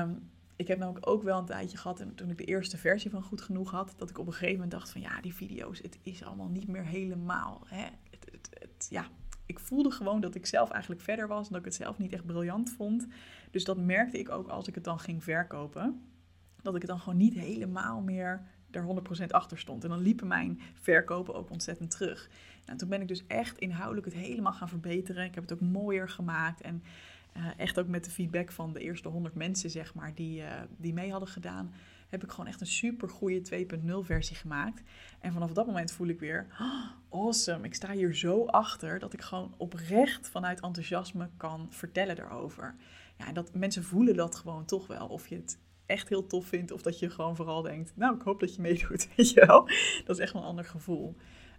Um, ik heb namelijk ook wel een tijdje gehad, en toen ik de eerste versie van Goed Genoeg had, dat ik op een gegeven moment dacht van ja, die video's, het is allemaal niet meer helemaal. Hè? Het, het, ja, ik voelde gewoon dat ik zelf eigenlijk verder was en dat ik het zelf niet echt briljant vond. Dus dat merkte ik ook als ik het dan ging verkopen dat ik het dan gewoon niet helemaal meer er 100% achter stond. En dan liepen mijn verkopen ook ontzettend terug. En toen ben ik dus echt inhoudelijk het helemaal gaan verbeteren. Ik heb het ook mooier gemaakt. En uh, echt ook met de feedback van de eerste 100 mensen, zeg maar, die, uh, die mee hadden gedaan, heb ik gewoon echt een super goede 2.0 versie gemaakt. En vanaf dat moment voel ik weer, oh, awesome, ik sta hier zo achter dat ik gewoon oprecht vanuit enthousiasme kan vertellen daarover. Ja, en dat mensen voelen dat gewoon toch wel, of je het echt heel tof vindt. Of dat je gewoon vooral denkt, nou, ik hoop dat je meedoet, weet je wel. Dat is echt wel een ander gevoel.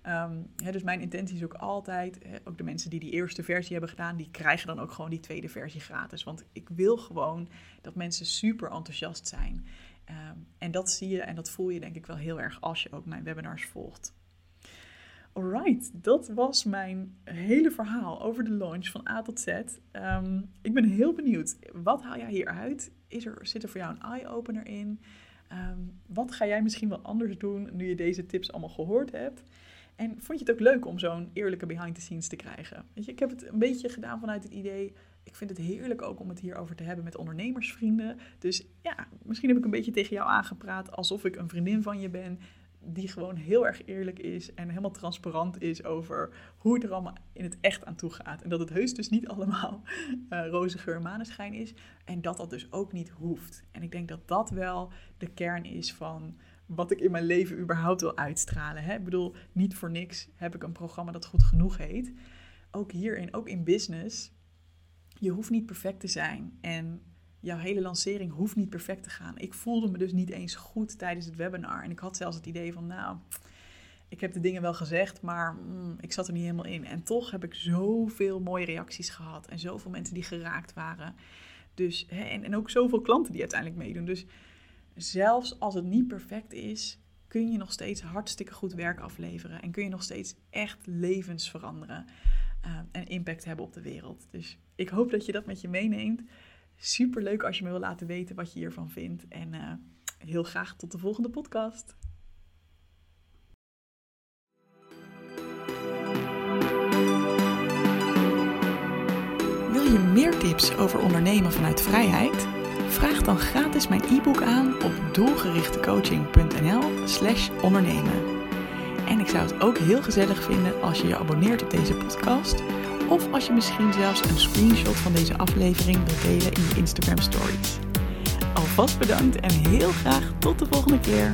Um, hè, dus mijn intentie is ook altijd, hè, ook de mensen die die eerste versie hebben gedaan, die krijgen dan ook gewoon die tweede versie gratis. Want ik wil gewoon dat mensen super enthousiast zijn. Um, en dat zie je en dat voel je denk ik wel heel erg als je ook mijn webinars volgt. Alright, dat was mijn hele verhaal over de launch van A tot Z. Um, ik ben heel benieuwd, wat haal jij hieruit? Is er, zit er voor jou een eye-opener in? Um, wat ga jij misschien wel anders doen nu je deze tips allemaal gehoord hebt? En vond je het ook leuk om zo'n eerlijke behind the scenes te krijgen? Weet je, ik heb het een beetje gedaan vanuit het idee. Ik vind het heerlijk ook om het hierover te hebben met ondernemersvrienden. Dus ja, misschien heb ik een beetje tegen jou aangepraat alsof ik een vriendin van je ben die gewoon heel erg eerlijk is en helemaal transparant is over hoe het er allemaal in het echt aan toe gaat. En dat het heus dus niet allemaal uh, roze geur maneschijn is. En dat dat dus ook niet hoeft. En ik denk dat dat wel de kern is van wat ik in mijn leven überhaupt wil uitstralen. Hè? Ik bedoel, niet voor niks heb ik een programma dat goed genoeg heet. Ook hierin, ook in business, je hoeft niet perfect te zijn. En jouw hele lancering hoeft niet perfect te gaan. Ik voelde me dus niet eens goed tijdens het webinar. En ik had zelfs het idee van, nou, ik heb de dingen wel gezegd, maar mm, ik zat er niet helemaal in. En toch heb ik zoveel mooie reacties gehad en zoveel mensen die geraakt waren. Dus, hè, en, ook zoveel klanten die uiteindelijk meedoen. Dus zelfs als het niet perfect is, kun je nog steeds hartstikke goed werk afleveren. En kun je nog steeds echt levens veranderen uh, en impact hebben op de wereld. Dus ik hoop dat je dat met je meeneemt. Super leuk als je me wil laten weten wat je hiervan vindt. En uh, heel graag tot de volgende podcast. Wil je meer tips over ondernemen vanuit vrijheid? Vraag dan gratis mijn e-book aan op doelgerichtecoaching.nl/slash ondernemen. En ik zou het ook heel gezellig vinden als je je abonneert op deze podcast of als je misschien zelfs een screenshot van deze aflevering wilt delen in je Instagram stories. Alvast bedankt en heel graag tot de volgende keer.